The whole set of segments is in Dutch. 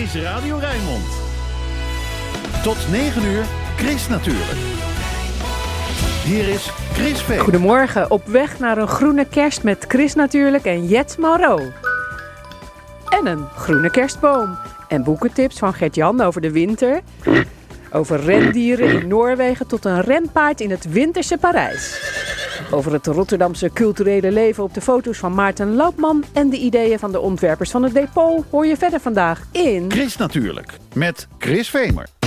is Radio Rijnmond. Tot 9 uur, Chris natuurlijk. Hier is Chris Veen. Goedemorgen, op weg naar een groene kerst met Chris natuurlijk en Jet Mauro. En een groene kerstboom. En boekentips van Gert-Jan over de winter. Over rendieren in Noorwegen tot een renpaard in het winterse Parijs. Over het Rotterdamse culturele leven op de foto's van Maarten Loopman en de ideeën van de ontwerpers van het depot hoor je verder vandaag in... Chris natuurlijk, met Chris Vemer.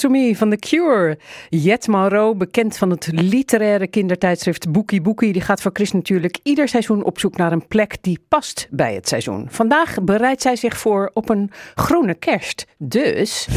Close to Me van The Cure. Jet Mauro, bekend van het literaire kindertijdschrift Boekie Boekie, die gaat voor Chris natuurlijk ieder seizoen op zoek naar een plek die past bij het seizoen. Vandaag bereidt zij zich voor op een groene kerst. Dus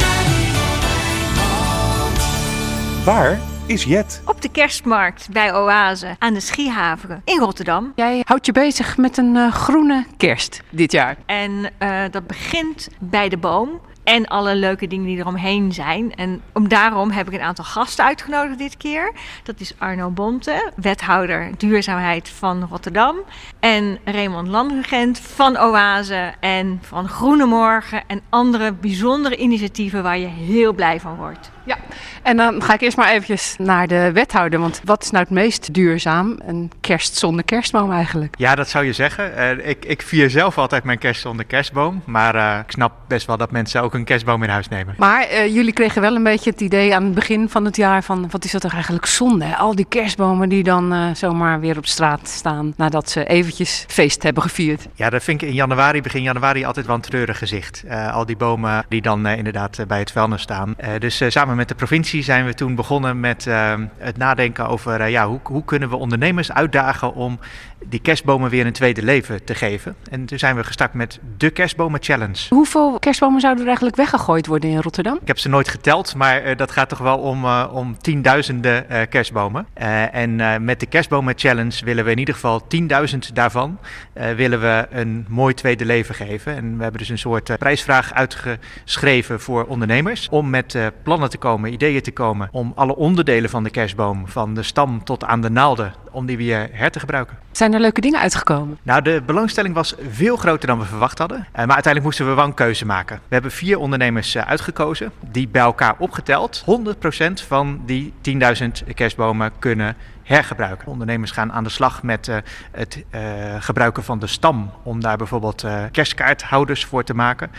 Waar is Jet? Op de kerstmarkt bij Oase aan de Schiehaveren in Rotterdam. jij houdt je bezig met een eh, groene kerst dit jaar. En eh, dat begint bij de boom. En alle leuke dingen die eromheen zijn. En om daarom heb ik een aantal gasten uitgenodigd dit keer. Dat is Arno Bonte, wethouder duurzaamheid van Rotterdam. En Raymond Landregent van Oase en van Groene Morgen. En andere bijzondere initiatieven waar je heel blij van wordt. Ja, En dan ga ik eerst maar eventjes naar de wethouder. Want wat is nou het meest duurzaam? Een kerst zonder kerstboom eigenlijk. Ja, dat zou je zeggen. Eh, ik, ik vier zelf altijd mijn kerst zonder kerstboom. Maar eh, ik snap best wel dat mensen ook een kerstboom in huis nemen. Maar eh, jullie kregen wel een beetje het idee aan het begin van het jaar van... wat is dat toch eigenlijk zonde? Hè? Al die kerstbomen die dan eh, zomaar weer op straat staan... nadat ze eventjes feest hebben gevierd. Ja, dat vind ik in januari, begin januari, altijd wel een treurig gezicht. Eh, al die bomen die dan eh, inderdaad eh, bij het vuilnis staan. Dus samen met de provincie zijn we toen begonnen met het nadenken over... ja, hoe, hoe kunnen we ondernemers uitdagen om die kerstbomen weer een tweede leven te geven. En toen zijn we gestart met de Kerstbomen Challenge. Hoeveel kerstbomen zouden er eigenlijk weggegooid worden in Rotterdam? Ik heb ze nooit geteld, maar eh, dat gaat toch wel om, eh, om tienduizenden eh, kerstbomen. En met de Kerstbomen Challenge willen we in ieder geval 10.000 daarvan willen we een mooi tweede leven geven. En we hebben dus een soort prijsvraag uitgeschreven voor ondernemers om met plannen te komen, ideeën te komen om alle onderdelen van de kerstboom, van de stam tot aan de naalden, om die weer her te gebruiken. Zijn er leuke dingen uitgekomen? Nou, de belangstelling was veel groter dan we verwacht hadden. Eh, maar uiteindelijk moesten we wel een keuze maken. We hebben vier ondernemers eh, uitgekozen die bij elkaar opgeteld 100% van die 10.000 kerstbomen kunnen hergebruiken. Ondernemers gaan aan de slag met eh, het eh, gebruiken van de stam om daar bijvoorbeeld eh, kerstkaarthouders voor te maken.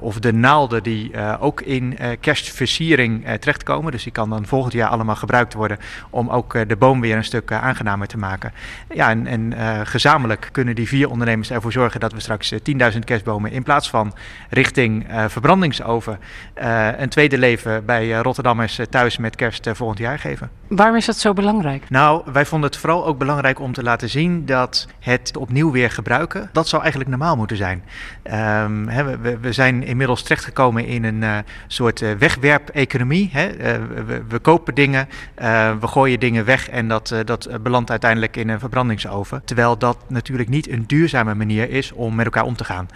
Of de naalden die ook in kerstversiering terechtkomen. Dus die kan dan volgend jaar allemaal gebruikt worden om ook de boom weer een stuk aangenamer te maken. Ja, en, en gezamenlijk kunnen die vier ondernemers ervoor zorgen dat we straks eh, 10.000 kerstbomen in plaats van richting verbrandingsoven een tweede leven bij Rotterdammers thuis met kerst volgend jaar geven. Waarom is dat zo belangrijk? Nou, wij vonden het vooral ook belangrijk om te laten zien dat het opnieuw weer gebruiken, dat zou eigenlijk normaal moeten zijn. Ehm, we- we, zijn inmiddels terechtgekomen in een eh, soort eh, wegwerp-economie. Eh, we, we kopen dingen, we gooien dingen weg en dat, dat belandt uiteindelijk in een verbrandingsoven. Terwijl dat natuurlijk niet een duurzame manier is om met elkaar om te gaan.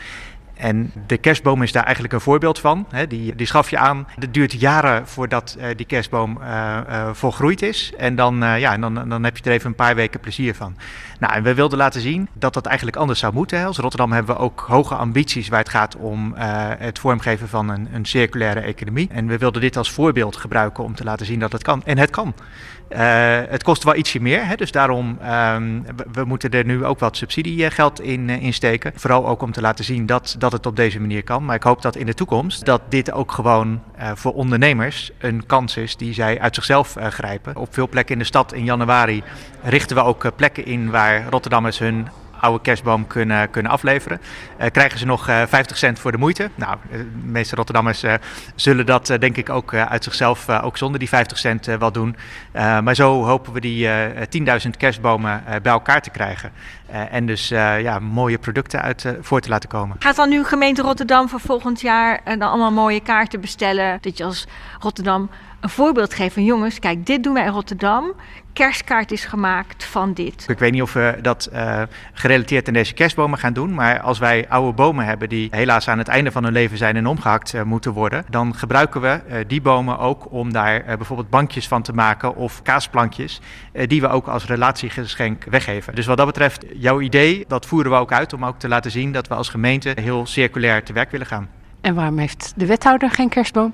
En de kerstboom is daar eigenlijk een voorbeeld van. Die, die schaf je aan. Het duurt jaren voordat eh, die kerstboom eh, eh, volgroeid is. En dan, ja, dan, dan heb je er even een paar weken plezier van. Nou, en we wilden laten zien dat dat eigenlijk anders zou moeten. Als Rotterdam hebben we ook hoge ambities waar het gaat om het vormgeven van een, een circulaire economie. En we wilden dit als voorbeeld gebruiken om te laten zien dat het kan. En het kan. Eh, het kost wel ietsje meer, hè, dus daarom um, we, moeten er nu ook wat subsidiegeld in, uh, steken. Vooral ook om te laten zien dat, dat het op deze manier kan. Maar ik hoop dat in de toekomst dat dit ook gewoon voor ondernemers een kans is die zij uit zichzelf grijpen. Op veel plekken in de stad in januari richten we ook plekken in waar Rotterdammers hun oude kerstboom kunnen, kunnen afleveren. Uh, krijgen ze nog uh, 50 cent voor de moeite. Nou, de meeste Rotterdammers zullen dat denk ik ook uit zichzelf, ook zonder die 50 cent wel doen. Eh, maar zo hopen we die 10.000 kerstbomen bij elkaar te krijgen. En dus ja, mooie producten uit voor te laten komen. Gaat dan nu gemeente Rotterdam voor volgend jaar dan allemaal mooie kaarten bestellen? Dat je als Rotterdam een voorbeeld geeft van jongens, kijk, dit doen wij in Rotterdam. Kerstkaart is gemaakt van dit. Ik weet niet of we dat uh, gerelateerd aan deze kerstbomen gaan doen. Maar als wij oude bomen hebben die helaas aan het einde van hun leven zijn en omgehakt uh, moeten worden. Dan gebruiken we uh, die bomen ook om daar bijvoorbeeld bankjes van te maken of kaasplankjes. die we ook als relatiegeschenk weggeven. Dus wat dat betreft, jouw idee, dat voeren we ook uit om ook te laten zien dat we als gemeente heel circulair te werk willen gaan. En waarom heeft de wethouder geen kerstboom?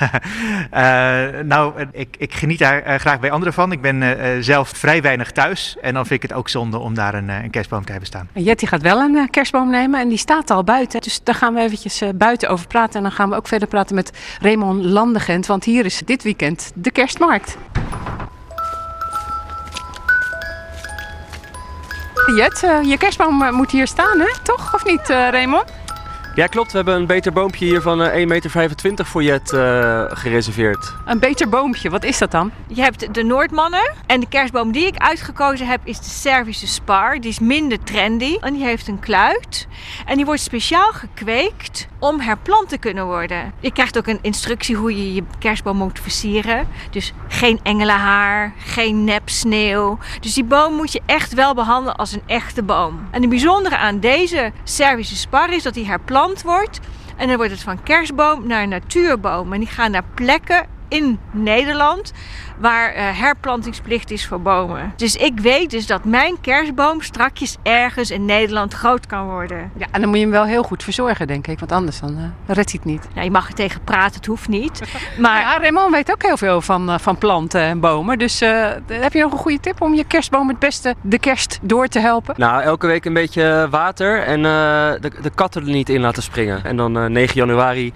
Uh, nou, ik, ik, geniet daar uh, graag bij anderen van. Ik ben uh, zelf vrij weinig thuis. En dan vind ik het ook zonde om daar een, een kerstboom te hebben staan. Jetty gaat wel een kerstboom nemen en die staat al buiten. Dus daar gaan we eventjes buiten over praten. En dan gaan we ook verder praten met Raymond Landegent. Want hier is dit weekend de kerstmarkt. Jet, je kerstboom moet hier staan, hè? Toch? Of niet, Raymond? Ja, klopt. We hebben een beter boompje hier van uh, 1,25 meter voor Jet uh, gereserveerd. Een beter boompje, wat is dat dan? Je hebt de Noordmannen. En de kerstboom die ik uitgekozen heb is de Servische Spar. Die is minder trendy. En die heeft een kluit. En die wordt speciaal gekweekt om herplant te kunnen worden. Je krijgt ook een instructie hoe je je kerstboom moet versieren. Dus geen engelenhaar, geen nep sneeuw. Dus die boom moet je echt wel behandelen als een echte boom. En het bijzondere aan deze Servische Spar is dat die herplant wordt. En dan wordt het van kerstboom naar natuurboom. En die gaan naar plekken in Nederland waar eh, herplantingsplicht is voor bomen. Dus ik weet dus dat mijn kerstboom strakjes ergens in Nederland groot kan worden. Ja, en dan moet je hem wel heel goed verzorgen, denk ik. Want anders dan, eh, redt hij het niet. Nou, je mag er tegen praten, het hoeft niet. Maar Ja, Raymond weet ook heel veel van, eh, van planten en bomen. Dus eh, heb je nog een goede tip om je kerstboom het beste de kerst door te helpen? Nou, elke week een beetje water en eh, de, de katten er niet in laten springen. En dan eh, 9 januari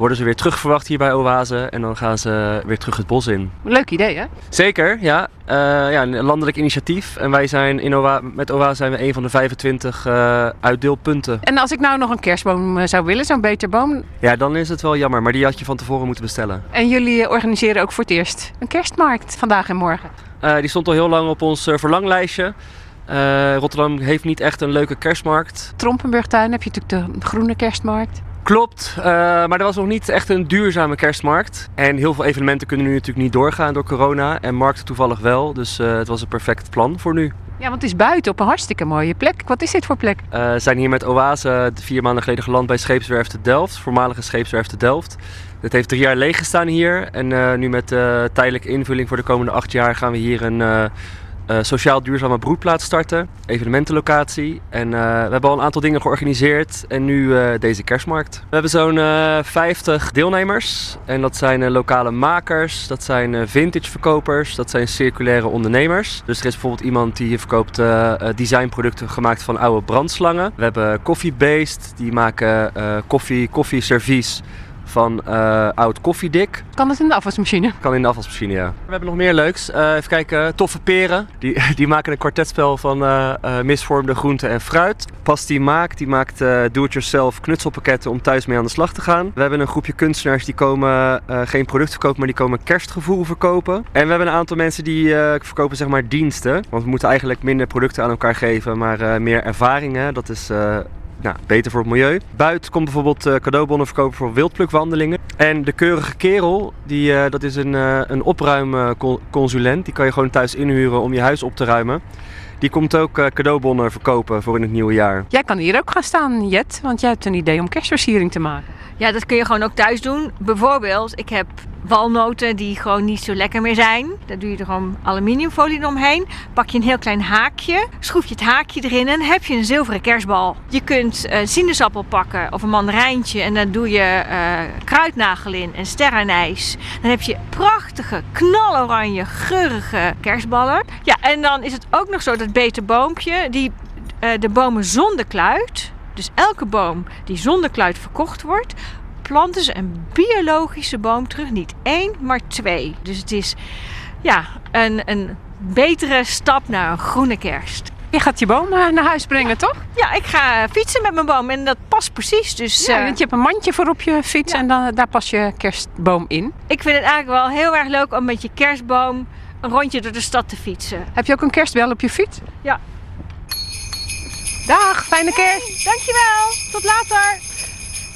worden ze weer terugverwacht hier bij Oase en dan gaan ze weer terug het bos in. Leuk idee, hè? Zeker, ja. Eh, ja, een landelijk initiatief. En wij zijn in Oa met Oase zijn we een van de 25 eh, uitdeelpunten. En als ik nou nog een kerstboom eh, zou willen, zo'n beter boom. Ja, dan is het wel jammer, maar die had je van tevoren moeten bestellen. En jullie organiseren ook voor het eerst een kerstmarkt vandaag en morgen. Die stond al heel lang op ons verlanglijstje. Rotterdam heeft niet echt een leuke kerstmarkt. Trompenburgtuin heb je natuurlijk de groene kerstmarkt. Klopt, eh, maar er was nog niet echt een duurzame kerstmarkt. En heel veel evenementen kunnen nu natuurlijk niet doorgaan door corona. En markten toevallig wel, dus eh, het was een perfect plan voor nu. Ja, want het is buiten op een hartstikke mooie plek. Wat is dit voor plek? Eh, We zijn hier met Oase vier maanden geleden geland bij Scheepswerf te Delft, voormalige Scheepswerf te Delft. Het heeft drie jaar leeg gestaan hier. En nu met de tijdelijke invulling voor de komende acht jaar gaan we hier een eh, sociaal duurzame broedplaats starten. Evenementenlocatie. En eh, we hebben al een aantal dingen georganiseerd. En nu eh, deze kerstmarkt. We hebben zo'n eh 50 deelnemers. En dat zijn lokale makers. Dat zijn vintage verkopers. Dat zijn circulaire ondernemers. Dus er is bijvoorbeeld iemand die hier verkoopt designproducten gemaakt van oude brandslangen. We hebben Coffee Based. Die maken koffie, koffieservies van eh, oud koffiedik. Kan het in de afwasmachine? Kan in de afwasmachine, ja. We hebben nog meer leuks. Eh, even kijken. Toffe peren. Die, die maken een kwartetspel van eh, misvormde groenten en fruit. Maak. Die maakt eh, do-it-yourself knutselpakketten om thuis mee aan de slag te gaan. We hebben een groepje kunstenaars die komen geen product verkopen, maar die komen kerstgevoel verkopen. En we hebben een aantal mensen die verkopen zeg maar diensten. Want we moeten eigenlijk minder producten aan elkaar geven, maar meer ervaringen. Dat is... nou, beter voor het milieu. Buiten komt bijvoorbeeld eh, cadeaubonnen verkopen voor wildplukwandelingen. En de keurige kerel, die, eh, dat is een, eh een opruimconsulent. Die kan je gewoon thuis inhuren om je huis op te ruimen. Die komt ook eh, cadeaubonnen verkopen voor in het nieuwe jaar. Jij kan hier ook gaan staan, Jet. Want jij hebt een idee om kerstversiering te maken. Ja, dat kun je gewoon ook thuis doen. Bijvoorbeeld, ik heb walnoten die gewoon niet zo lekker meer zijn. Daar doe je er gewoon aluminiumfolie omheen. Pak je een heel klein haakje, schroef je het haakje erin en heb je een zilveren kerstbal. Je kunt een sinaasappel pakken of een mandarijntje en dan doe je eh, kruidnagel in en sterrenijs. Dan heb je prachtige, knaloranje, geurige kerstballen. Ja, en dan is het ook nog zo dat beter boompje, die eh, de bomen zonder kluit, dus elke boom die zonder kluit verkocht wordt, planten ze een biologische boom terug. Niet één, maar twee. Dus het is ja, een, een betere stap naar een groene kerst. Je gaat je boom eh, naar huis brengen, toch? Ja, ik ga fietsen met mijn boom en dat past precies. Dus Ja, eh, want je hebt een mandje voor op je fiets Ja. en dan, daar pas je kerstboom in. ik vind het eigenlijk wel heel erg leuk om met je kerstboom een rondje door de stad te fietsen. Heb je ook een kerstbel op je fiets? Ja. Dag, fijne kerst! Dankjewel, tot later!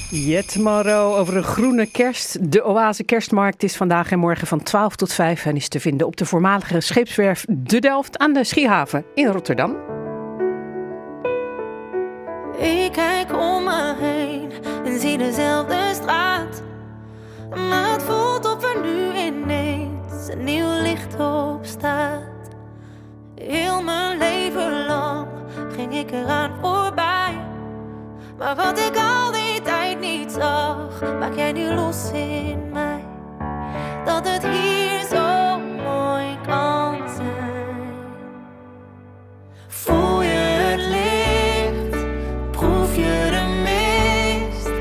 Jet Maro over een groene kerst. De Oase Kerstmarkt is vandaag en morgen van 12 tot 5 en is te vinden op de voormalige scheepswerf De Delft aan de Schiehaven in Rotterdam. Ik kijk om me heen en zie dezelfde straat. Maar het voelt of er nu ineens een nieuw licht op staat. Heel mijn leven lang ging ik eraan voorbij. Maar wat ik al die tijd niet zag, maak jij nu los in mij. Dat het hier zo mooi kan zijn. Voel je het licht? Proef je de mist?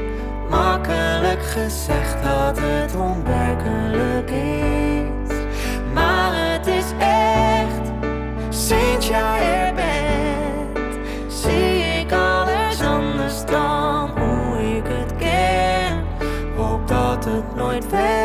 Makkelijk gezegd dat het onwerkelijk is. Sinds jij er bent, zie ik alles anders dan hoe ik het ken. Hoop dat het nooit wendt,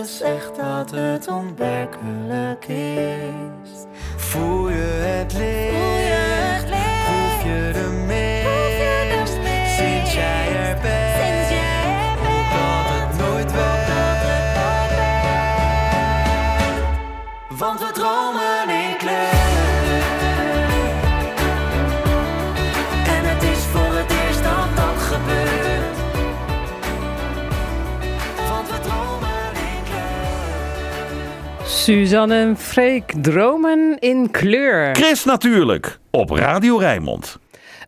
gezegd dat het onwerkelijk is. Voel je het licht? Proef je de mist? Sinds jij er bent, dat het nooit werd. Want we dromen Suzanne en Freek dromen in kleur. Chris natuurlijk, op Radio Rijnmond.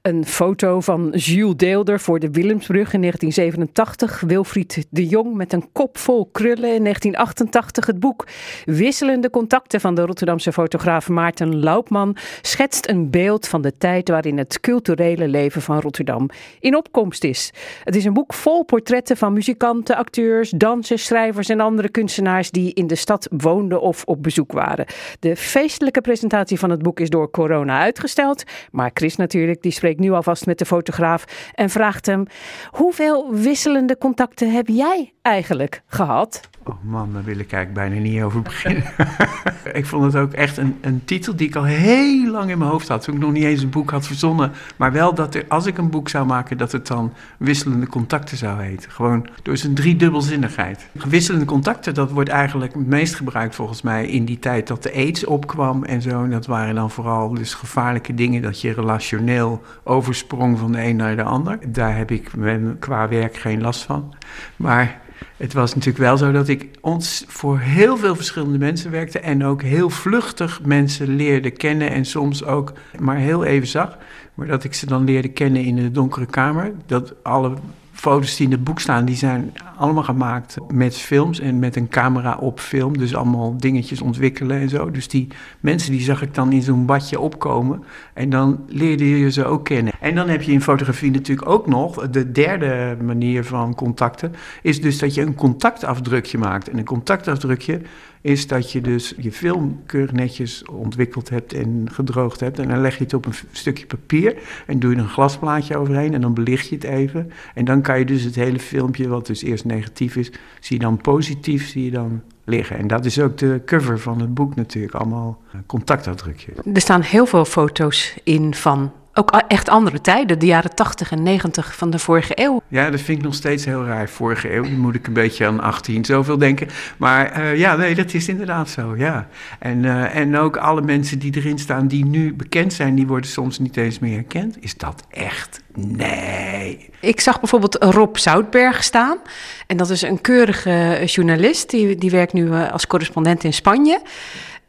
Een foto van Jules Deelder voor de Willemsbrug in 1987. Wilfried de Jong met een kop vol krullen in 1988. Het boek Wisselende contacten van de Rotterdamse fotograaf Maarten Laupman schetst een beeld van de tijd waarin het culturele leven van Rotterdam in opkomst is. Het is een boek vol portretten van muzikanten, acteurs, dansers, schrijvers en andere kunstenaars die in de stad woonden of op bezoek waren. De feestelijke presentatie van het boek is door corona uitgesteld, maar Chris natuurlijk, die spreekt nu alvast met de fotograaf en vraagt hem: hoeveel wisselende contacten heb jij eigenlijk gehad? Oh man, daar wil ik eigenlijk bijna niet over beginnen. ik vond het ook echt een, een titel die ik al heel lang in mijn hoofd had. Toen ik nog niet eens een boek had verzonnen. Maar wel dat er, als ik een boek zou maken, dat het dan wisselende contacten zou heten. Gewoon door zijn driedubbelzinnigheid. Wisselende contacten, dat wordt eigenlijk het meest gebruikt volgens mij in die tijd dat de aids opkwam en zo. En dat waren dan vooral dus gevaarlijke dingen dat je relationeel oversprong van de een naar de ander. Daar heb ik qua werk geen last van. Maar het was natuurlijk wel zo dat ik ons voor heel veel verschillende mensen werkte en ook heel vluchtig mensen leerde kennen en soms ook maar heel even zag. Maar dat ik ze dan leerde kennen in de donkere kamer. Dat alle foto's die in het boek staan, die zijn allemaal gemaakt met films en met een camera op film. Dus allemaal dingetjes ontwikkelen en zo. Dus die mensen die zag ik dan in zo'n badje opkomen. En dan leerde je ze ook kennen. En dan heb je in fotografie natuurlijk ook nog de derde manier van contacten. Is dus dat je een contactafdrukje maakt. En een contactafdrukje is dat je dus je film keurig netjes ontwikkeld hebt en gedroogd hebt. En dan leg je het op een stukje papier en doe je een glasplaatje overheen en dan belicht je het even. En dan kan je dus het hele filmpje, wat dus eerst negatief is, zie je dan positief, zie je dan liggen. En dat is ook de cover van het boek natuurlijk, allemaal eh, contactafdrukjes. Er staan heel veel foto's in van ook echt andere tijden, de jaren 80 en 90 van de vorige eeuw. Ja, dat vind ik nog steeds heel raar. Vorige eeuw, moet ik een beetje aan 18 zoveel denken. Maar eh, ja, nee, dat is inderdaad zo, ja. En, eh, en ook alle mensen die erin staan die nu bekend zijn, die worden soms niet eens meer herkend. Is dat echt? Nee. Ik zag bijvoorbeeld Rob Zoutberg staan. En dat is een keurige journalist. Die, die werkt nu eh, als correspondent in Spanje.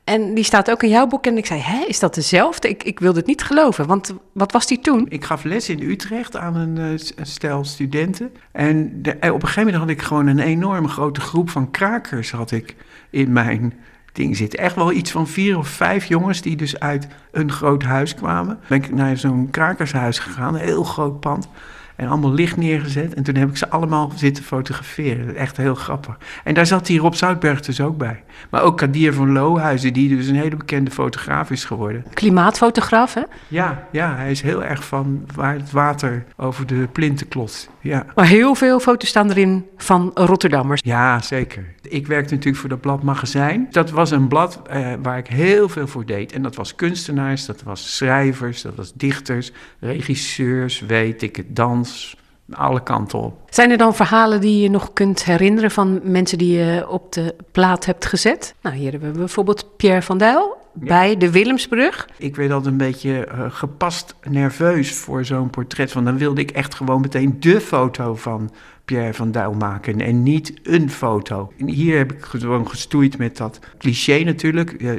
En die staat ook in jouw boek. En ik zei, hè, is dat dezelfde? Ik, ik wilde het niet geloven. Want wat was die toen? Ik gaf les in Utrecht aan een, eh, een stel studenten. En de- eh, op een gegeven moment had ik gewoon een enorme grote groep van krakers had ik in mijn ding zitten. Echt wel iets van vier of vijf jongens die dus uit een groot huis kwamen. Ben ik naar zo'n krakershuis gegaan, een heel groot pand. En allemaal licht neergezet. En toen heb ik ze allemaal zitten fotograferen. Echt heel grappig. En daar zat die Rob Zoutberg dus ook bij. Maar ook Kadir van Lohuizen, die dus een hele bekende fotograaf is geworden. Klimaatfotograaf, hè? Ja, ja, hij is heel erg van waar het water over de plinten klotst. Ja. Maar heel veel foto's staan erin van Rotterdammers. Ja, zeker. Ik werkte natuurlijk voor dat blad Magazijn. Dat was een blad eh, waar ik heel veel voor deed. En dat was kunstenaars, dat was schrijvers, dat was dichters, regisseurs, weet ik het, dans, alle kanten op. Zijn er dan verhalen die je nog kunt herinneren van mensen die je op de plaat hebt gezet? Nou, hier hebben we bijvoorbeeld Pierre van Dijl bij de Willemsbrug. Ik werd altijd een beetje eh, gepast nerveus voor zo'n portret. Want dan wilde ik echt gewoon meteen de foto van Pierre van Dijl maken en niet een foto. En hier heb ik gewoon gestoeid met dat cliché natuurlijk. Eh,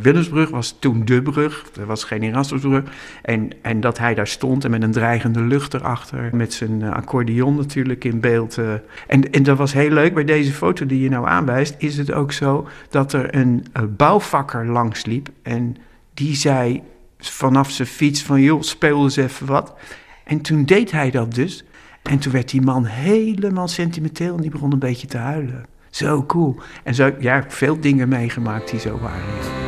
Willemsbrug was toen de brug, er was geen Erasmusbrug. En, en dat hij daar stond en met een dreigende lucht erachter, met zijn eh, accordeon natuurlijk in beeld. eh. En, en dat was heel leuk. Bij deze foto die je nou aanwijst, is het ook zo dat er een bouwvakker langs liep. En die zei vanaf zijn fiets van, joh, speel eens even wat. En toen deed hij dat dus. En toen werd die man helemaal sentimenteel en die begon een beetje te huilen. Zo cool. En zo, ja, veel dingen meegemaakt die zo waren.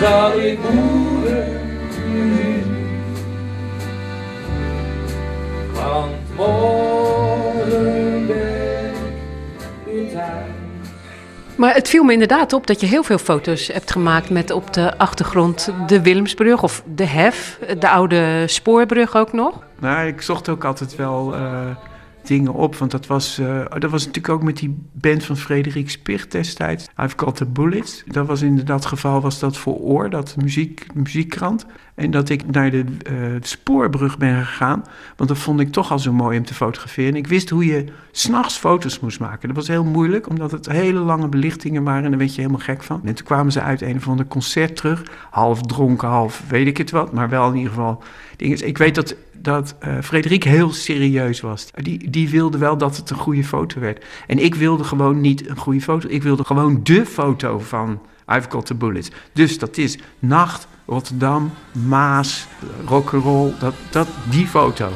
zal ik moeder. Want Maar het viel me inderdaad op dat je heel veel foto's hebt gemaakt met op de achtergrond de Willemsbrug of de Hef, de oude spoorbrug ook nog. Nou, ik zocht ook altijd wel eh, dingen op, want dat was, eh, dat was natuurlijk ook met die band van Frederik Spicht destijds. I've Got the Bullets. Dat was in dat geval was dat voor Oor, dat muziek, muziekkrant. En dat ik naar de eh, spoorbrug ben gegaan, want dat vond ik toch al zo mooi om te fotograferen. En ik wist hoe je s'nachts foto's moest maken. Dat was heel moeilijk, omdat het hele lange belichtingen waren en daar werd je helemaal gek van. En toen kwamen ze uit een of ander concert terug, half dronken, half weet ik het wat, maar wel in ieder geval. Ik weet dat dat eh Frederik heel serieus was. Die, die wilde wel dat het een goede foto werd. En ik wilde gewoon niet een goede foto. Ik wilde gewoon de foto van I've Got the Bullets. Dus dat is nacht, Rotterdam, Maas, rock'n'roll, dat, dat, die foto.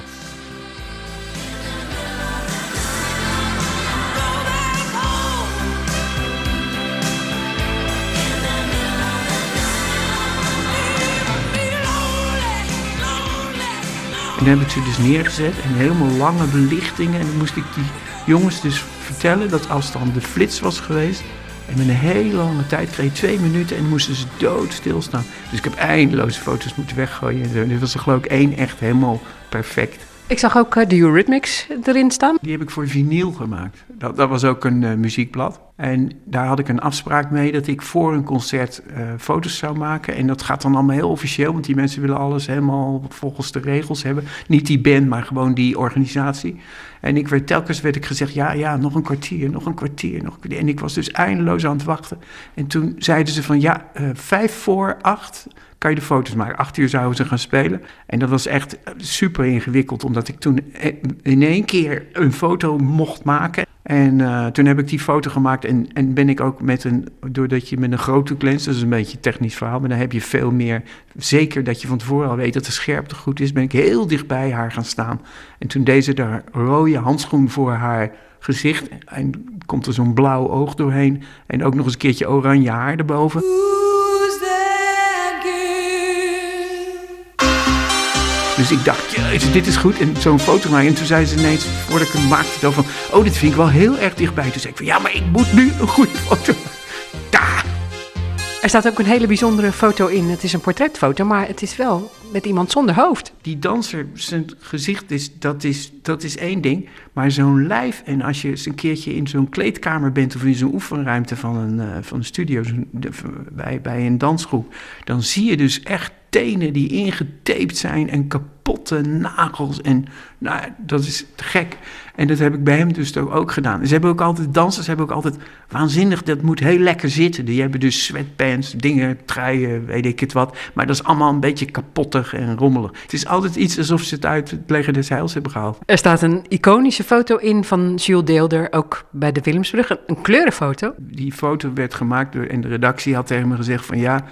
En heb ik ze dus neergezet en helemaal lange belichtingen. En dan moest ik die jongens dus vertellen dat als dan de flits was geweest. En met een hele lange tijd kreeg je twee minuten en moesten ze dood stilstaan. Dus ik heb eindeloze foto's moeten weggooien. En Dit was er geloof ik één echt helemaal perfect. Ik zag ook eh, de Eurythmics erin staan. Die heb ik voor vinyl gemaakt. Dat, dat was ook een eh, muziekblad. En daar had ik een afspraak mee dat ik voor een concert eh, foto's zou maken. En dat gaat dan allemaal heel officieel, want die mensen willen alles helemaal volgens de regels hebben. Niet die band, maar gewoon die organisatie. En ik werd telkens werd ik gezegd, ja, ja, nog een kwartier, nog een kwartier, nog een kwartier. En ik was dus eindeloos aan het wachten. En toen zeiden ze van, ja, vijf voor acht kan je de foto's maken. Acht uur zouden ze gaan spelen. En dat was echt super ingewikkeld, omdat ik toen eh, in één keer een foto mocht maken. En eh, toen heb ik die foto gemaakt en, en ben ik ook met een, doordat je met een grote lens, dat is een beetje een technisch verhaal, maar dan heb je veel meer, zeker dat je van tevoren al weet dat de scherpte goed is, ben ik heel dicht bij haar gaan staan. En toen deed ze daar rode handschoen voor haar gezicht en komt er zo'n blauw oog doorheen en ook nog eens een keertje oranje haar erboven. Dus ik dacht, jezus, dit is goed. En zo'n foto maken. En toen zei ze ineens, voordat ik hem maakte, dan van... Oh, dit vind ik wel heel erg dichtbij. Toen zei ik van, ja, maar ik moet nu een goede foto Da! Er staat ook een hele bijzondere foto in. Het is een portretfoto, maar het is wel met iemand zonder hoofd. Die danser, zijn gezicht, is, dat, is, dat is één ding. Maar zo'n lijf, en als je eens een keertje in zo'n kleedkamer bent... of in zo'n oefenruimte van een, eh, van een studio, bij, bij een dansgroep... dan zie je dus echt tenen die ingetaped zijn en kapotte nagels. En nou, dat is te gek. En dat heb ik bij hem dus ook gedaan. Ze hebben ook altijd, dansers hebben ook altijd waanzinnig, dat moet heel lekker zitten. Die hebben dus sweatpants, dingen, truien, weet ik het wat. Maar dat is allemaal een beetje kapottig en rommelig. Het is altijd iets alsof ze het uit het leger des heils hebben gehaald. Er staat een iconische foto in van Jules Deelder, ook bij de Willemsbrug. Een, een kleurenfoto. Die foto werd gemaakt door, en de redactie had tegen me gezegd van ja...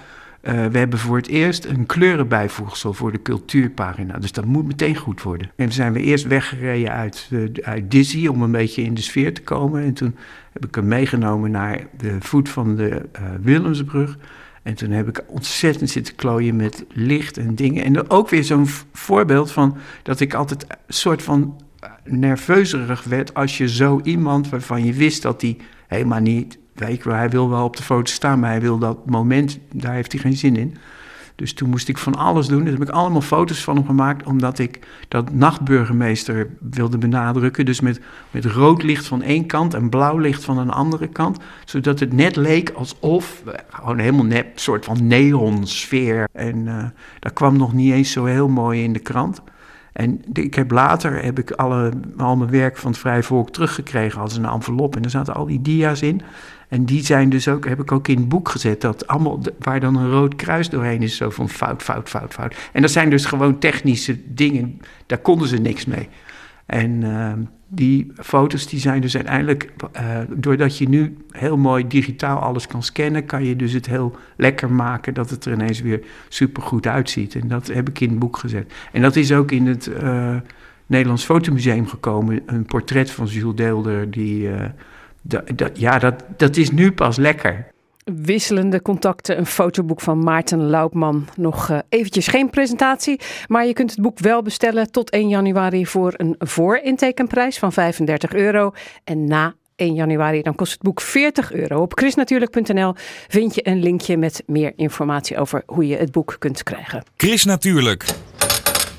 eh, we hebben voor het eerst een kleurenbijvoegsel voor de cultuurpagina. Dus dat moet meteen goed worden. En toen zijn we eerst weggereden uit, eh, uit Dizzy om een beetje in de sfeer te komen. En toen heb ik hem meegenomen naar de voet van de eh, Willemsbrug. En toen heb ik ontzettend zitten klooien met licht en dingen. En ook weer zo'n voorbeeld van dat ik altijd een soort van nerveuzerig werd als je zo iemand waarvan je wist dat hij helemaal niet, ik hij wil wel op de foto staan, maar hij wil dat moment, daar heeft hij geen zin in. Dus toen moest ik van alles doen. Daar heb ik allemaal foto's van hem gemaakt, omdat ik dat nachtburgemeester wilde benadrukken. Dus met, met rood licht van één kant en blauw licht van een andere kant. Zodat het net leek alsof, gewoon helemaal net, een soort van neonsfeer. En eh, dat kwam nog niet eens zo heel mooi in de krant. En ik heb later heb ik alle, al mijn werk van het Vrij Volk teruggekregen als een envelop. En daar zaten al die dia's in. En die zijn dus ook, heb ik ook in het boek gezet, dat allemaal, waar dan een rood kruis doorheen is, zo van fout, fout, fout, fout. En dat zijn dus gewoon technische dingen, daar konden ze niks mee. En ehm, die foto's die zijn dus uiteindelijk, eh, doordat je nu heel mooi digitaal alles kan scannen, kan je dus het heel lekker maken dat het er ineens weer supergoed uitziet. En dat heb ik in het boek gezet. En dat is ook in het eh, Nederlands Fotomuseum gekomen, een portret van Jules Deelder, die, dat- ja, dat, dat is nu pas lekker. Wisselende contacten, een fotoboek van Maarten Loupman. Nog eh, eventjes geen presentatie, maar je kunt het boek wel bestellen tot 1 januari voor een voorintekenprijs van 35 euro. En na 1 januari dan kost het boek 40 euro. Op chrisnatuurlijk.nl vind je een linkje met meer informatie over hoe je het boek kunt krijgen. Chris Natuurlijk.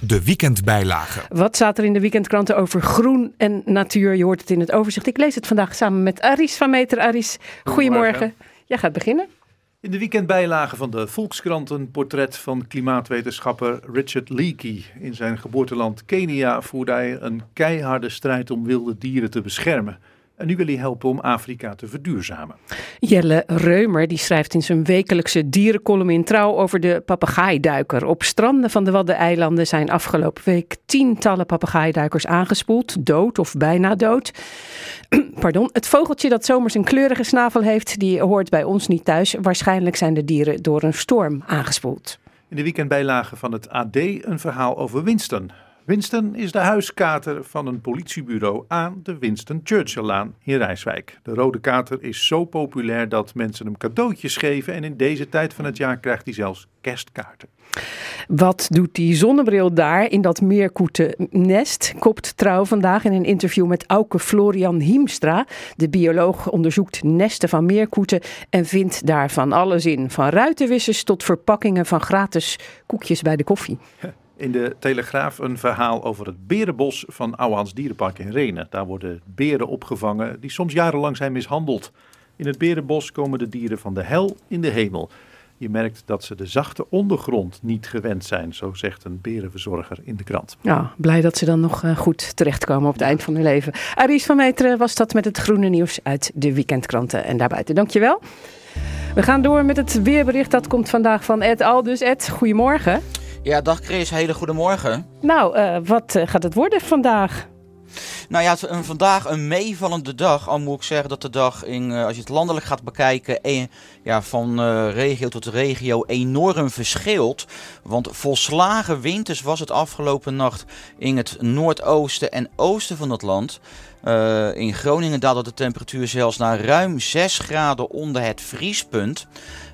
De weekendbijlage. Wat staat er in de weekendkranten over groen en natuur? Je hoort het in het overzicht. Ik lees het vandaag samen met Aris van Meter. Aris, goedemorgen. Jij gaat beginnen. In de weekendbijlage van de Volkskrant een portret van klimaatwetenschapper Richard Leakey. In zijn geboorteland Kenia voerde hij een keiharde strijd om wilde dieren te beschermen. En nu wil hij helpen om Afrika te verduurzamen. Jelle Reumer die schrijft in zijn wekelijkse dierencolumn in Trouw over de papegaaiduiker. Op stranden van de Waddeneilanden zijn afgelopen week tientallen papegaaiduikers aangespoeld, dood of bijna dood. Pardon. Het vogeltje dat zomers een kleurige snavel heeft, die hoort bij ons niet thuis. Waarschijnlijk zijn de dieren door een storm aangespoeld. In de weekendbijlage van het AD een verhaal over Winston. Winston is de huiskater van een politiebureau aan de Winston Churchill-laan in Rijswijk. De rode kater is zo populair dat mensen hem cadeautjes geven en in deze tijd van het jaar krijgt hij zelfs kerstkaarten. Wat doet die zonnebril daar in dat meerkoetennest? Kopt Trouw vandaag in een interview met Auke Florian Hiemstra. De bioloog onderzoekt nesten van meerkoeten en vindt daar van alles in. Van ruitenwissers tot verpakkingen van gratis koekjes bij de koffie. In de Telegraaf een verhaal over het berenbos van Ouwehands Dierenpark in Renen. Daar worden beren opgevangen die soms jarenlang zijn mishandeld. In het berenbos komen de dieren van de hel in de hemel. Je merkt dat ze de zachte ondergrond niet gewend zijn, zo zegt een berenverzorger in de krant. Ja, blij dat ze dan nog eh, goed terechtkomen op het eind van hun leven. Aries van Meteren was dat met het groene nieuws uit de weekendkranten en daarbuiten. Dankjewel. We gaan door met het weerbericht. Dat komt vandaag van Ed Aldus. Ed, goedemorgen. Ja, dag Chris, hele goede morgen. Nou, eh, wat eh, gaat het worden vandaag? Nou ja, een, vandaag een meevallende dag. Al moet ik zeggen dat de dag, in, eh, als je het landelijk gaat bekijken, ja, van regio tot regio enorm verschilt. Want volslagen winters was het afgelopen nacht in het noordoosten en oosten van het land. In Groningen daalde de temperatuur zelfs naar ruim 6 graden onder het vriespunt.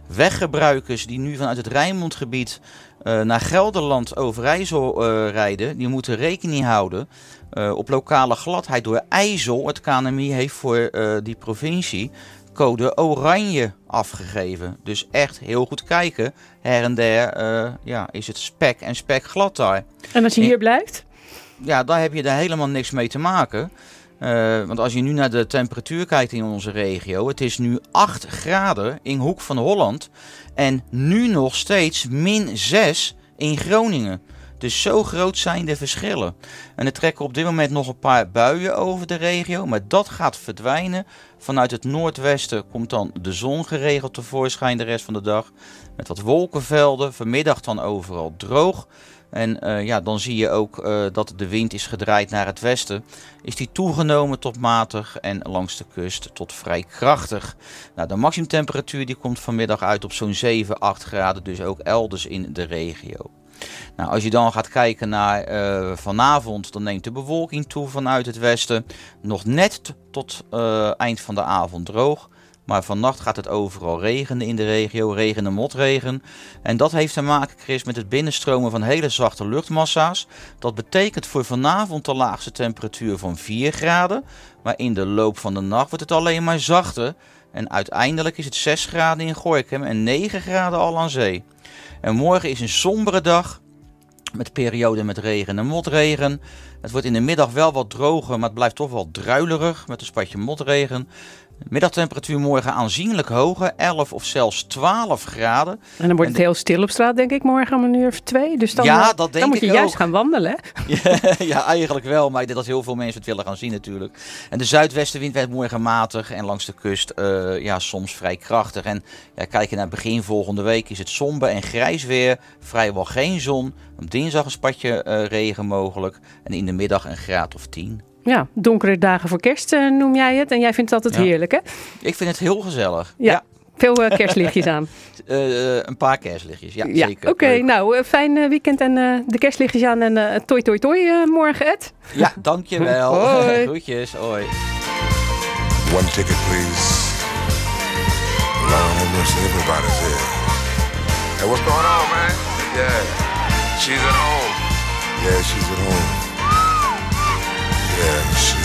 Weggebruikers die nu vanuit het Rijnmondgebied eh, naar Gelderland over IJssel eh, rijden, die moeten rekening houden eh, op lokale gladheid door IJssel. Het KNMI heeft voor die provincie code oranje afgegeven. Dus echt heel goed kijken. Her en der ja, is het spek en spek glad daar. En als je hier blijft? Ja, daar heb je er helemaal niks mee te maken. Eh, want als je nu naar de temperatuur kijkt in onze regio, het is nu 8 graden in Hoek van Holland en nu nog steeds min 6 in Groningen. Dus zo groot zijn de verschillen. En er trekken op dit moment nog een paar buien over de regio, maar dat gaat verdwijnen. Vanuit het noordwesten komt dan de zon geregeld tevoorschijn de rest van de dag. Met wat wolkenvelden, vanmiddag dan overal droog. En uh, ja, dan zie je ook uh, dat de wind is gedraaid naar het westen. Is die toegenomen tot matig en langs de kust tot vrij krachtig. Nou, de maximumtemperatuur die komt vanmiddag uit op zo'n 7, 8 graden, dus ook elders in de regio. Nou, als je dan gaat kijken naar uh, vanavond, dan neemt de bewolking toe vanuit het westen. Nog net tot eind van de avond droog. Maar vannacht gaat het overal regenen in de regio, regen en motregen. En dat heeft te maken, Chris, met het binnenstromen van hele zachte luchtmassa's. Dat betekent voor vanavond de laagste temperatuur van 4 graden. Maar in de loop van de nacht wordt het alleen maar zachter. En uiteindelijk is het 6 graden in Gorkum en 9 graden al aan zee. En morgen is een sombere dag met perioden met regen en motregen. Het wordt in de middag wel wat droger, maar het blijft toch wel druilerig met een spatje motregen. Middagtemperatuur morgen aanzienlijk hoger, 11 of zelfs 12 graden. En dan wordt het heel stil op straat, denk ik, morgen om een uur of twee. Dus dan, Ja, eh, dat denk dan moet je juist gaan wandelen. hè? Ja, ja, eigenlijk wel. Maar ik denk dat heel veel mensen het willen gaan zien natuurlijk. En de zuidwestenwind werd morgen matig en langs de kust eh, ja, soms vrij krachtig. En ja, kijken naar begin volgende week is het somber en grijs weer. Vrijwel geen zon. Op dinsdag een spatje eh, regen mogelijk. En in de middag een graad of 10. Ja, donkere dagen voor kerst eh, noem jij het. En jij vindt het altijd Ja. heerlijk, hè? Ik vind het heel gezellig. Ja. Veel eh, kerstlichtjes aan. Eh, een paar kerstlichtjes, ja, Ja, zeker. oké. Nou, fijn weekend en eh, de kerstlichtjes aan en eh toi toi toi eh, morgen, Ed. Ja, dankjewel. Hoi. Groetjes, hoi. One ticket, please. Lord have mercy, everybody's here. Hey, what's going on, man? Yeah, she's at home. Yeah, she's at home. heads.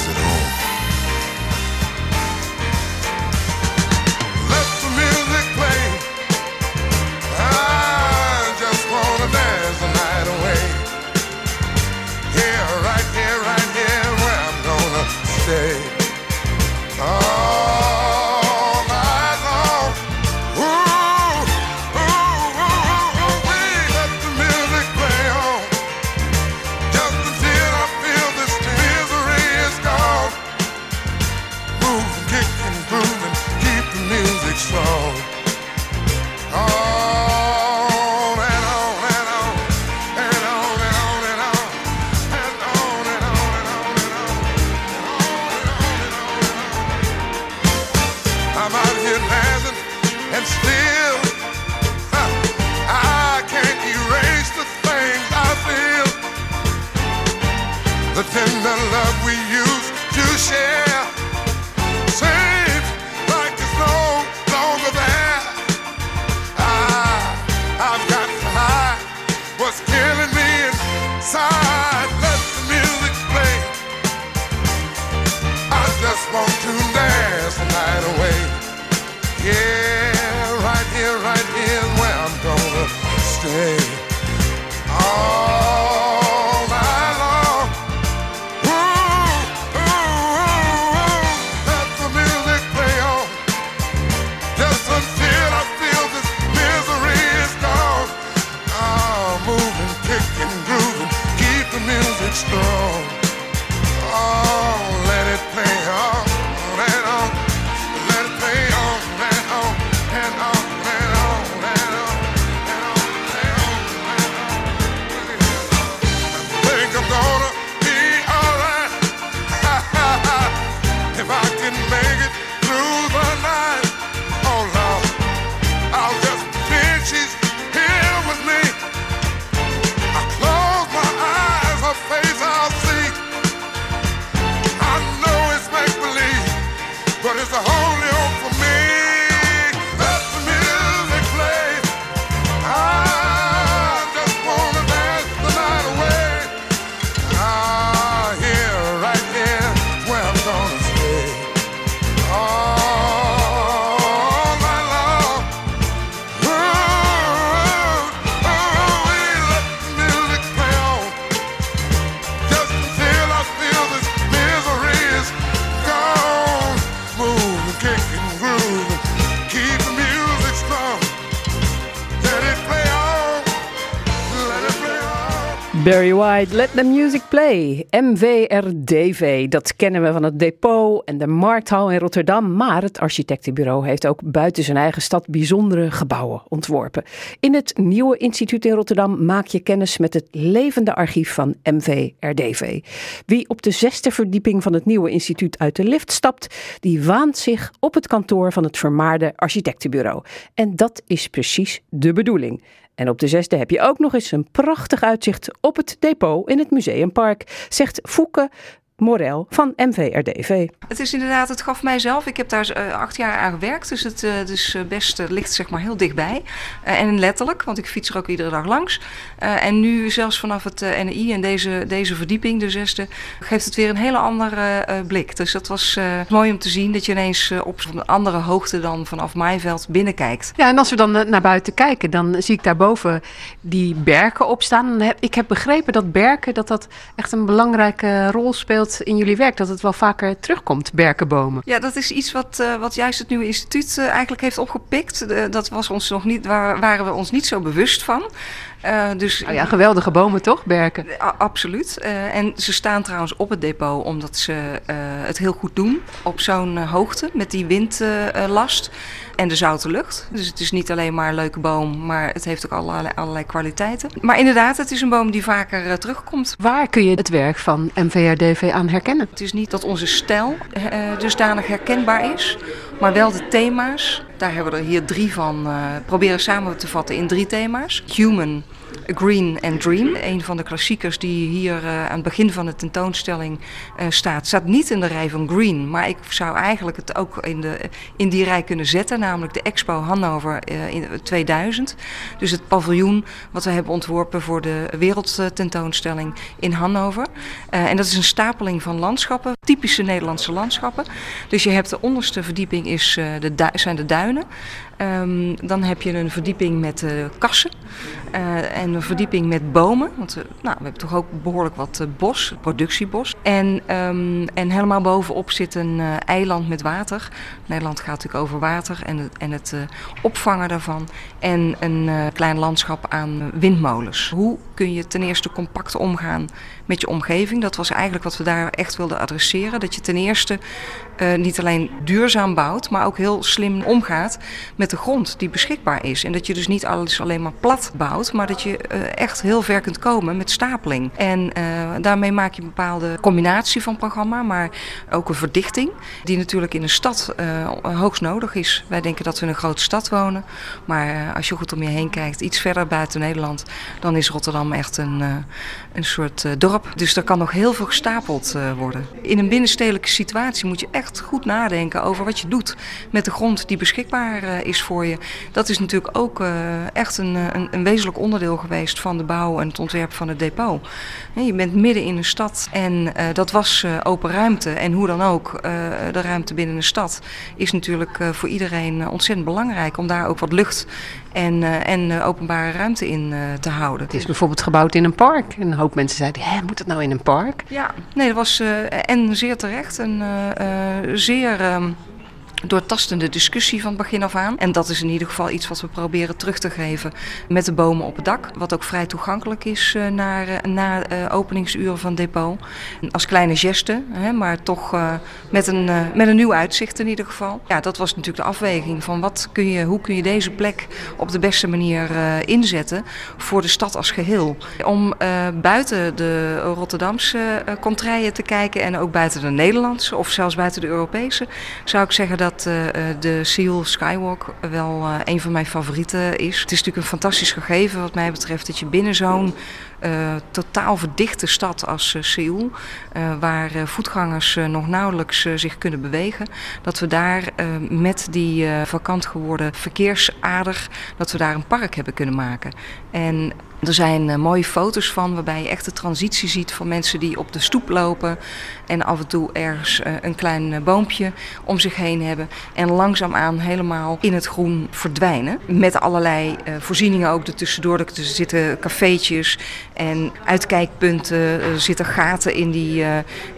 Let the Music Play. MVRDV, dat kennen we van het depot en de markthal in Rotterdam. Maar het architectenbureau heeft ook buiten zijn eigen stad bijzondere gebouwen ontworpen. In het nieuwe instituut in Rotterdam maak je kennis met het levende archief van MVRDV. Wie op de zesde verdieping van het nieuwe instituut uit de lift stapt, die waant zich op het kantoor van het vermaarde architectenbureau. En dat is precies de bedoeling. En op de zesde heb je ook nog eens een prachtig uitzicht op het depot in het Museumpark, zegt Fouke Morel van MVRDV. Het is inderdaad, het gaf mij zelf. Ik heb daar eh, acht jaar aan gewerkt, dus het, eh, dus, eh, best ligt zeg maar heel dichtbij. En letterlijk, want ik fiets er ook iedere dag langs. Eh, en nu zelfs vanaf het NI en deze, deze verdieping, de zesde, geeft het weer een hele andere eh, blik. Dus dat was eh, mooi om te zien dat je ineens op een andere hoogte dan vanaf Maaiveld binnenkijkt. Ja, en als we dan naar buiten kijken, dan zie ik daarboven die berken opstaan. Ik heb begrepen dat berken dat dat echt een belangrijke rol speelt in jullie werk. Dat het wel vaker terugkomt, berkenbomen. Ja, dat is iets wat, eh, wat juist het nieuwe instituut eh, eigenlijk heeft opgepikt. Dat was ons nog niet, waar, waren we ons niet zo bewust van. Eh, dus Nou ja, geweldige bomen toch, berken? Absoluut. En ze staan trouwens op het depot omdat ze het heel goed doen op zo'n hoogte met die windlast en de zoute lucht. Dus het is niet alleen maar een leuke boom, maar het heeft ook allerlei, allerlei kwaliteiten. Maar inderdaad, het is een boom die vaker eh, terugkomt. Waar kun je het werk van MVRDV aan herkennen? Het is niet dat onze stijl eh, dusdanig herkenbaar is, maar wel de thema's. Daar hebben we er hier drie van proberen samen te vatten in drie thema's. Human, Green en Dream. Een van de klassiekers die hier eh, aan het begin van de tentoonstelling eh, staat. Staat niet in de rij van Green, maar ik zou eigenlijk het ook in, de, in die rij kunnen zetten. Namelijk de Expo Hannover eh, in 2000. Dus het paviljoen wat we hebben ontworpen voor de wereldtentoonstelling in Hannover. En dat is een stapeling van landschappen, typische Nederlandse landschappen. Dus je hebt de onderste verdieping is, de zijn de duinen. Ehm, dan heb je een verdieping met eh, kassen eh, en een verdieping met bomen. Want eh, nou, we hebben toch ook behoorlijk wat bos, productiebos. En, ehm, en helemaal bovenop zit een eiland met water. Nederland gaat natuurlijk over water en het, en het opvangen daarvan. En een eh, klein landschap aan windmolens. Hoe kun je ten eerste compact omgaan met je omgeving? Dat was eigenlijk wat we daar echt wilden adresseren. Dat je ten eerste eh, niet alleen duurzaam bouwt, maar ook heel slim omgaat met de grond die beschikbaar is. En dat je dus niet alles alleen maar plat bouwt, maar dat je eh, echt heel ver kunt komen met stapeling. En daarmee maak je een bepaalde combinatie van programma, maar ook een verdichting, die natuurlijk in een stad hoogst nodig is. Wij denken dat we in een grote stad wonen, maar als je goed om je heen kijkt, iets verder buiten Nederland, dan is Rotterdam echt een, eh, een soort eh, dorp. Dus er kan nog heel veel gestapeld eh, worden. In een binnenstedelijke situatie moet je echt goed nadenken over wat je doet met de grond die beschikbaar is voor je. Dat is natuurlijk ook echt een, een, een wezenlijk onderdeel geweest van de bouw en het ontwerp van het depot. Je bent midden in een stad en dat was open ruimte. En hoe dan ook, de ruimte binnen een stad is natuurlijk voor iedereen ontzettend belangrijk om daar ook wat lucht en, eh, en eh, openbare ruimte in eh, te houden. Het is bijvoorbeeld gebouwd in een park. En een hoop mensen zeiden, Hè, moet het nou in een park? Ja, nee, dat was en zeer terecht een zeer ehm, doortastende discussie van begin af aan. En dat is in ieder geval iets wat we proberen terug te geven met de bomen op het dak. Wat ook vrij toegankelijk is eh, eh, na eh, openingsuren van depot. Als kleine geste, hè, maar toch met, een, met een nieuw uitzicht in ieder geval. Ja, dat was natuurlijk de afweging van wat kun je, hoe kun je deze plek op de beste manier inzetten voor de stad als geheel. Om buiten de Rotterdamse contraien te kijken en ook buiten de Nederlandse of zelfs buiten de Europese, zou ik zeggen dat eh, eh, de Seal Skywalk wel eh, een van mijn favorieten is. Het is natuurlijk een fantastisch gegeven wat mij betreft dat je binnen zo'n totaal verdichte stad als Seoul, waar voetgangers nog nauwelijks zich kunnen bewegen, dat we daar met die vakant geworden verkeersader, dat we daar een park hebben kunnen maken. En er zijn eh, mooie foto's van waarbij je echt de transitie ziet van mensen die op de stoep lopen en af en toe ergens eh, een klein eh, boompje om zich heen hebben en langzaamaan helemaal in het groen verdwijnen. Met allerlei voorzieningen ook ertussendoor. Er zitten cafeetjes en uitkijkpunten, er zitten gaten in die,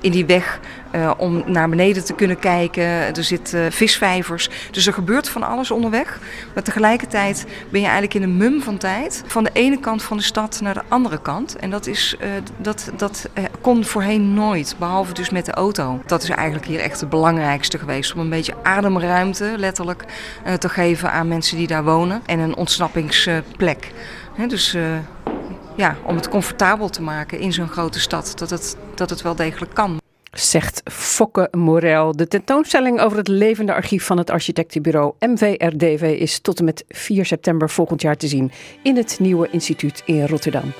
in die weg. Eh, om naar beneden te kunnen kijken. Er zitten visvijvers. Dus er gebeurt van alles onderweg. Maar tegelijkertijd ben je eigenlijk in een mum van tijd. Van de ene kant van de stad naar de andere kant. En dat, is, eh, dat, dat eh, kon voorheen nooit. Behalve dus met de auto. Dat is eigenlijk hier echt het belangrijkste geweest. Om een beetje ademruimte, letterlijk, eh, te geven aan mensen die daar wonen. En een ontsnappingsplek. Dus eh, ja, om het comfortabel te maken in zo'n grote stad. Dat het, dat het wel degelijk kan. Zegt Fokke Morel. De tentoonstelling over het levende archief van het architectenbureau MVRDV is tot en met 4 september volgend jaar te zien in het nieuwe instituut in Rotterdam.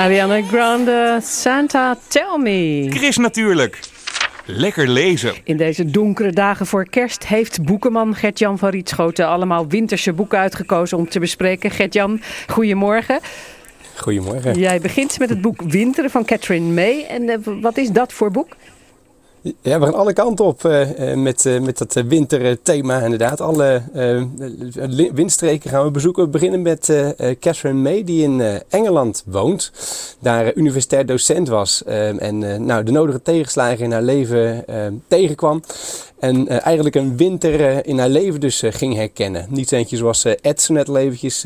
Ariana Grande, Santa Tell Me. Chris natuurlijk. Lekker lezen. In deze donkere dagen voor kerst heeft boekenman Gert-Jan van Rietschoten allemaal winterse boeken uitgekozen om te bespreken. Gert-Jan, goedemorgen. Goedemorgen. Jij begint met het boek Winteren van Catherine May. En eh, wat is dat voor boek? Ja, we gaan alle kanten op eh, eh, met, eh, met dat winterthema inderdaad. Alle windstreken gaan we bezoeken. We beginnen met Catherine May, die in Engeland woont. Daar universitair docent was. en nou, de nodige tegenslagen in haar leven tegenkwam. En eh, eigenlijk een winter eh, in haar leven dus eh, ging herkennen. Niet eentje zoals Ed zo net eventjes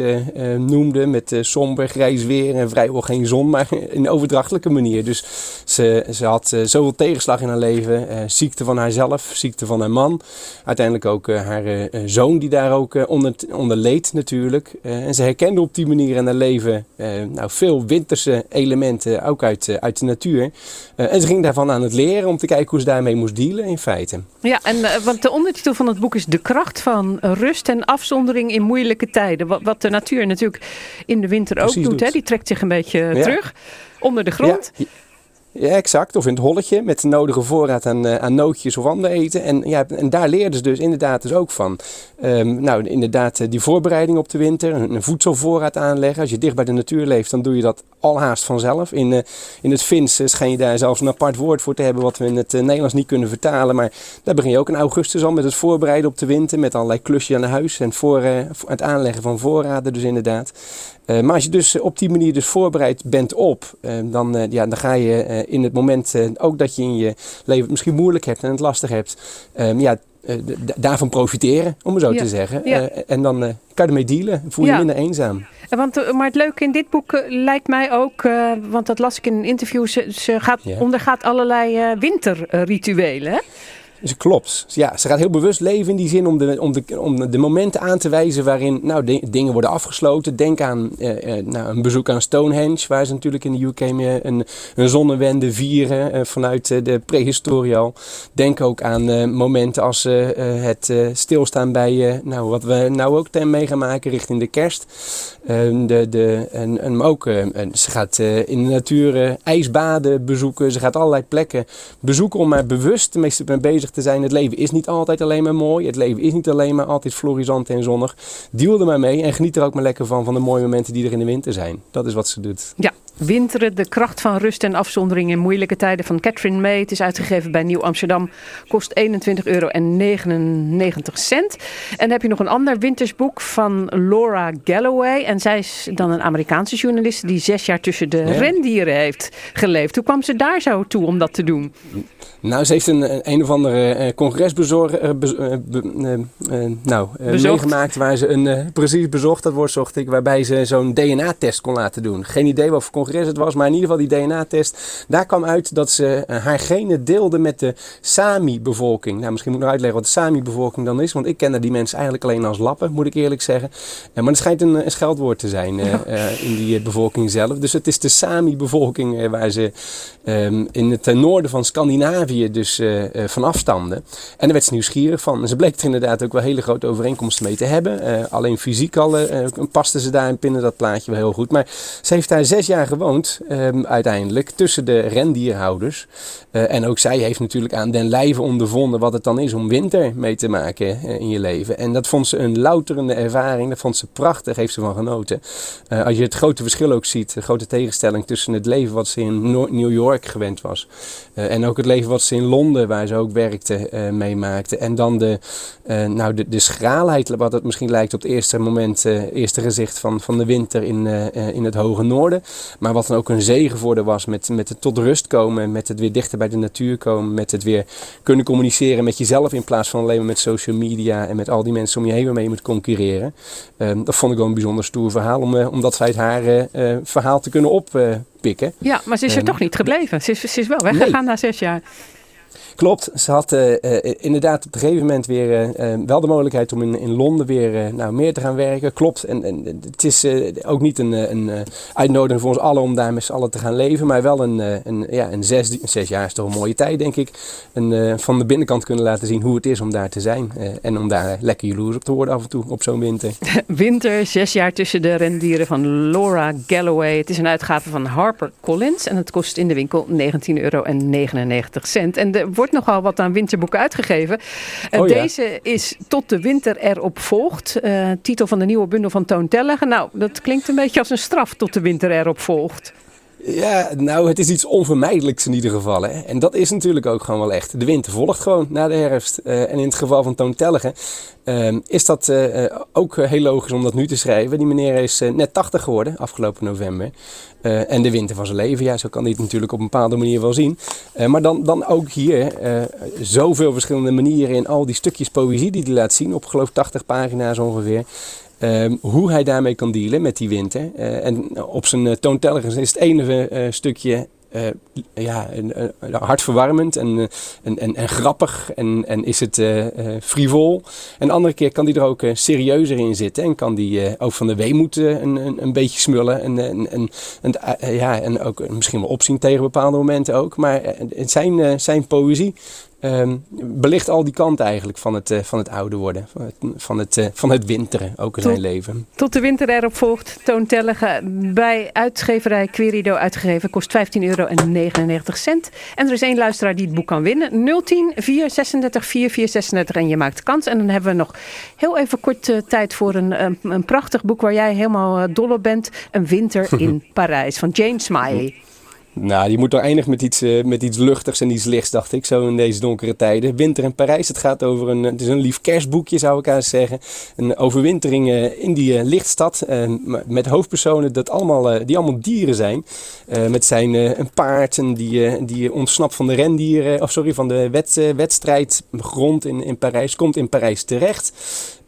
noemde. Met somber, grijs weer en vrijwel geen zon. Maar in overdrachtelijke manier. Dus ze, ze had zoveel tegenslag in haar leven. ziekte van haarzelf, ziekte van haar man. Uiteindelijk ook haar zoon die daar ook onder, onder leed natuurlijk. En ze herkende op die manier in haar leven nou, veel winterse elementen. Ook uit, uit de natuur. En ze ging daarvan aan het leren om te kijken hoe ze daarmee moest dealen in feite. Ja, en eh, want de ondertitel van het boek is De kracht van rust en afzondering in moeilijke tijden. Wat, wat de natuur natuurlijk in de winter ook doet. doet. Hè? Die trekt zich een beetje Ja. terug onder de grond. Ja, ja, exact. Of in het holletje met de nodige voorraad aan, eh, aan nootjes of ander eten. En, ja, en daar leerden ze dus inderdaad dus ook van. Ehm, nou, inderdaad, eh, die voorbereiding op de winter, een, voedselvoorraad aanleggen. Als je dicht bij de natuur leeft, dan doe je dat al haast vanzelf. In, eh, in het Fins schijn je daar zelfs een apart woord voor te hebben, wat we in het Nederlands niet kunnen vertalen. Maar daar begin je ook in augustus al met het voorbereiden op de winter. Met allerlei klusjes aan huis en voor, het aanleggen van voorraden dus inderdaad. Maar als je dus op die manier dus voorbereid bent op, dan, ja, dan ga je in het moment eh, ook dat je in je leven het misschien moeilijk hebt en het lastig hebt, ehm, ja, eh, daarvan profiteren, om het zo Ja, te zeggen. ja. Eh, en dan eh, kan je ermee dealen, voel je Ja. minder eenzaam. En Want, eh, maar het leuke in dit boek eh, lijkt mij ook, eh, want dat las ik in een interview, ze, ze gaat, ondergaat allerlei eh, winterrituelen. hè? Dus klopt. Ja, ze gaat heel bewust leven in die zin om de, om de, om de momenten aan te wijzen waarin nou, dingen worden afgesloten. Denk aan eh, eh, nou, een bezoek aan Stonehenge, waar ze natuurlijk in de UK mee een, een zonnewende vieren eh, vanuit eh, de prehistorie al. Denk ook aan eh, momenten als het stilstaan bij nou, wat we nou ook ten mee gaan maken richting de kerst. Ehm, de, de, en, en ook, ze gaat in de natuur ijsbaden bezoeken. Ze gaat allerlei plekken bezoeken om maar bewust mee bezig te zijn. Het leven is niet altijd alleen maar mooi. Het leven is niet alleen maar altijd florisant en zonnig. Deal er maar mee en geniet er ook maar lekker van, van de mooie momenten die er in de winter zijn. Dat is wat ze doet. Ja, Winteren, de kracht van rust en afzondering in moeilijke tijden van Catherine May. Het is uitgegeven bij Nieuw Amsterdam. Kost 21,99 euro. En dan heb je nog een ander wintersboek van Laura Galloway. En zij is dan een Amerikaanse journaliste die zes jaar tussen de Ja. rendieren heeft geleefd. Hoe kwam ze daar zo toe om dat te doen? Nou, ze heeft een, een, een of andere eh, congres bezorg, eh, eh, be- eh, eh, nou, eh, meegemaakt waar ze een, eh, precies bezocht, dat woord zocht ik, waarbij ze zo'n DNA-test kon laten doen. Geen idee wat voor congres het was, maar in ieder geval die DNA-test. Daar kwam uit dat ze eh, haar genen deelde met de Sami-bevolking. Nou, misschien moet ik nog uitleggen wat de Sami-bevolking dan is, want ik ken die mensen eigenlijk alleen als lappen, moet ik eerlijk zeggen. Eh, maar het schijnt een, een scheldwoord te zijn eh, in die bevolking zelf. Dus het is de Sami-bevolking waar ze ehm, in het noorden van Scandinavië dus van afstamden. En daar werd ze nieuwsgierig van. En ze bleek er inderdaad ook wel hele grote overeenkomsten mee te hebben. Alleen fysiek al eh, eh, paste ze daarin binnen dat plaatje wel heel goed. Maar ze heeft daar zes jaar gewoond ehm, uiteindelijk tussen de rendierhouders. Eh, en ook zij heeft natuurlijk aan den lijve ondervonden wat het dan is om winter mee te maken eh, in je leven. En dat vond ze een louterende ervaring. Dat vond ze prachtig, heeft ze van genoten. Eh, als je het grote verschil ook ziet, de grote tegenstelling tussen het leven wat ze in New York gewend was. en ook het leven wat ze in Londen, waar ze ook werkte, meemaakte. En dan de, nou de, schraalheid, wat het misschien lijkt op het eerste moment, eerste gezicht van, van de winter in, in het hoge noorden. Maar wat dan ook een zegen voor haar was met, met het tot rust komen, met het weer dichter bij de natuur komen, met het weer kunnen communiceren met jezelf in plaats van alleen maar met social media en met al die mensen om je heen waarmee je moet concurreren. Ehm, dat vond ik wel een bijzonder stoer verhaal, om, eh, om dat uit haar eh, eh, verhaal te kunnen oppikken. Ja, maar ze is er Ehm, toch niet gebleven. Ze is, ze is wel weggegaan na zes jaar. Klopt, ze had eh, eh, inderdaad op een gegeven moment weer eh, wel de mogelijkheid om in, in Londen weer nou, meer te gaan werken. Klopt, en, en het is ook niet een, een uitnodiging voor ons allen om daar met z'n allen te gaan leven, maar wel een, een, ja, een zes, een zes jaar is toch een mooie tijd, denk ik. Eh, van de binnenkant kunnen laten zien hoe het is om daar te zijn en om daar lekker jaloers op te worden af en toe op zo'n winter. Winter, zes jaar tussen de rendieren van Laura Galloway. Het is een uitgave van HarperCollins en het kost in de winkel 19,99 euro. En er wordt nogal wat aan winterboeken uitgegeven. Eh, Oh ja. Deze is Tot de winter erop volgt. Eh, titel van de nieuwe bundel van Toon Tellegen. Nou, dat klinkt een beetje als een straf tot de winter erop volgt. Ja, nou, het is iets onvermijdelijks in ieder geval. Hè. En dat is natuurlijk ook gewoon wel echt. De winter volgt gewoon na de herfst. Eh, en in het geval van Toon Tellegen ehm, is dat eh, eh, ook heel logisch om dat nu te schrijven. Die meneer is net 80 geworden, afgelopen november. En de winter van zijn leven, ja, zo kan hij het natuurlijk op een bepaalde manier wel zien. Maar dan, dan ook hier zoveel verschillende manieren in al die stukjes poëzie die hij laat zien. Op geloof ik 80 pagina's ongeveer. Ehm, hoe hij daarmee kan dealen met die winter. Eh, en op zijn uh, toontelligers is het ene uh, stukje uh, ja, uh, hartverwarmend en, en, en, en, grappig en, en is het frivol. En de andere keer kan die er ook serieuzer in zitten en kan die ook van de weemoed een, een, een, beetje smullen. En, en, en, ja, en ook misschien wel opzien tegen bepaalde momenten ook. Maar zijn, zijn poëzie Um, belicht al die kanten eigenlijk van het, uh, van het ouder worden, van het, van het, uh, van het winteren, ook in tot, zijn leven. Tot de winter erop volgt, toontellige bij uitgeverij Querido uitgegeven, kost 15,99 euro. En er is één luisteraar die het boek kan winnen, 010 436 4436 en je maakt kans. En dan hebben we nog heel even kort uh, tijd voor een, een, een, prachtig boek waar jij helemaal dol op bent, Een winter in Parijs van Jane Smiley. Nou, die moet toch eindigen met iets, uh, met iets luchtigs en iets lichts, dacht ik, zo in deze donkere tijden. Winter in Parijs, het gaat over een, het is een lief kerstboekje, zou ik haast zeggen. Een overwintering uh, in die uh, lichtstad, met hoofdpersonen dat allemaal, die allemaal dieren zijn. met zijn een paard en die, die ontsnapt van de rendieren, of sorry, van de wet, wedstrijdgrond in, in Parijs, komt in Parijs terecht.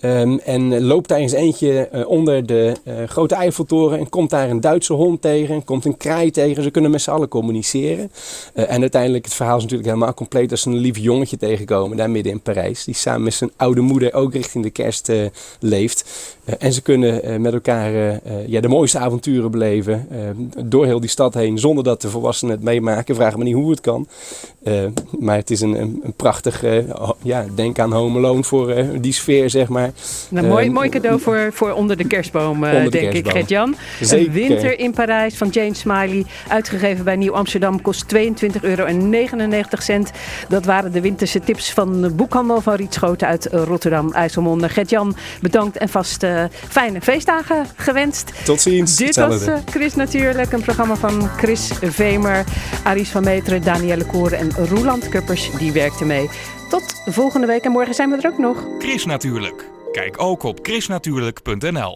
Um, en loopt daar eens eentje uh, onder de uh, grote Eiffeltoren en komt daar een Duitse hond tegen, komt een kraai tegen. Ze kunnen met z'n allen communiceren. Uh, en uiteindelijk, het verhaal is natuurlijk helemaal compleet als ze een lief jongetje tegenkomen daar midden in Parijs. Die samen met zijn oude moeder ook richting de kerst leeft. En ze kunnen met elkaar ja, de mooiste avonturen beleven door heel die stad heen zonder dat de volwassenen het meemaken. Vraag me niet hoe het kan. maar het is een, een, een prachtig, ja, denk aan Home Alone voor die sfeer, zeg maar. Nou, mooi, mooi cadeau voor, voor onder de kerstboom, denk kerstboom. ik, Gert-Jan. Een winter in Parijs van Jane Smiley. Uitgegeven bij Nieuw Amsterdam. Kost 22,99 euro. Dat waren de winterse tips van de boekhandel van Riet Schoten uit Rotterdam, IJsselmonde. Gert-Jan, bedankt en vast fijne feestdagen gewenst. Tot ziens. Dit was Chris Natuurlijk. Een programma van Chris Vemer, Aries van Meteren, Danielle Koren en Roeland Kuppers. Die werkte mee. Tot volgende week en morgen zijn we er ook nog. Chris Natuurlijk. Kijk ook op chrisnatuurlijk.nl